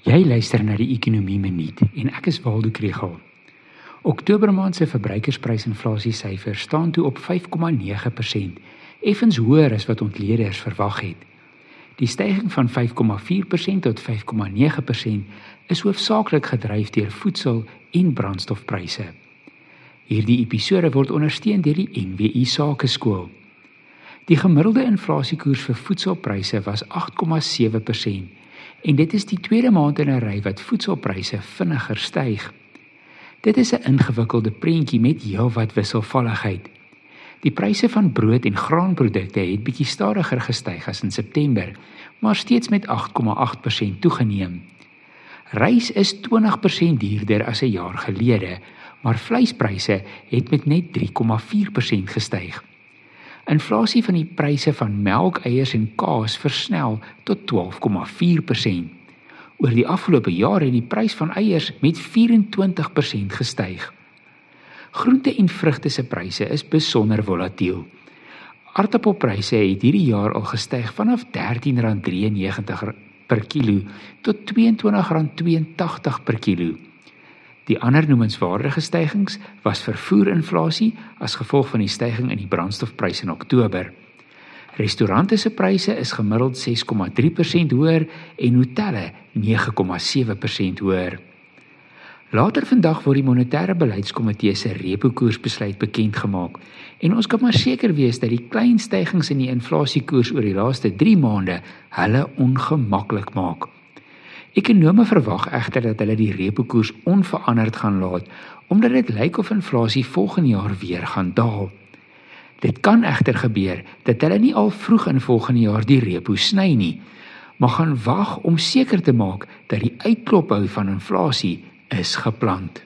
Jy luister na die Ekonomie Minuut en ek is Waldo Krugel. Oktober maand se verbruikersprysinflasie syfer staan toe op 5,9%, effens hoër as wat ontleeders verwag het. Die stygings van 5,4% tot 5,9% is hoofsaaklik gedryf deur voedsel en brandstofpryse. Hierdie episode word ondersteun deur die NWI Sakeskool. Die gemiddelde inflasiekoers vir voedselpryse was 8,7% en dit is die tweede maand in 'n ry wat voedselpryse vinniger styg. Dit is 'n ingewikkelde prentjie met heelwat wisselvalligheid. Die pryse van brood en graanprodukte het bietjie stadiger gestyg as in September, maar steeds met 8,8% toegeneem. Rys is 20% duurder as 'n jaar gelede, maar vleispryse het met net 3,4% gestyg. Inflasie van die pryse van melk, eiers en kaas versnel tot 12,4%. Oor die afgelope jare het die prys van eiers met 24% gestyg. Groente en vrugte se pryse is besonder volatiel. Aardappelpryse het hierdie jaar al gestyg vanaf R13.93 per kilo tot R22.82 per kilo. Die ander noemenswaardige stygings was vervoerinflasie as gevolg van die stygings in die brandstofpryse in Oktober. Restaurante se pryse is gemiddeld 6,3% hoër en hotelle 9,7% hoër. Later vandag word die monetêre beleidskomitee se repo koersbesluit bekend gemaak en ons kan maar seker wees dat die klein stygings in die inflasiekoers oor die laaste 3 maande hulle ongemaklik maak. Ekonome verwag egter dat hulle die repo koers onveranderd gaan laat omdat dit lyk of inflasie volgende jaar weer gaan daal. Dit kan egter gebeur dat hulle nie al vroeg in volgende jaar die repo sny nie, maar gaan wag om seker te maak dat die uitklophou van inflasie is geplant.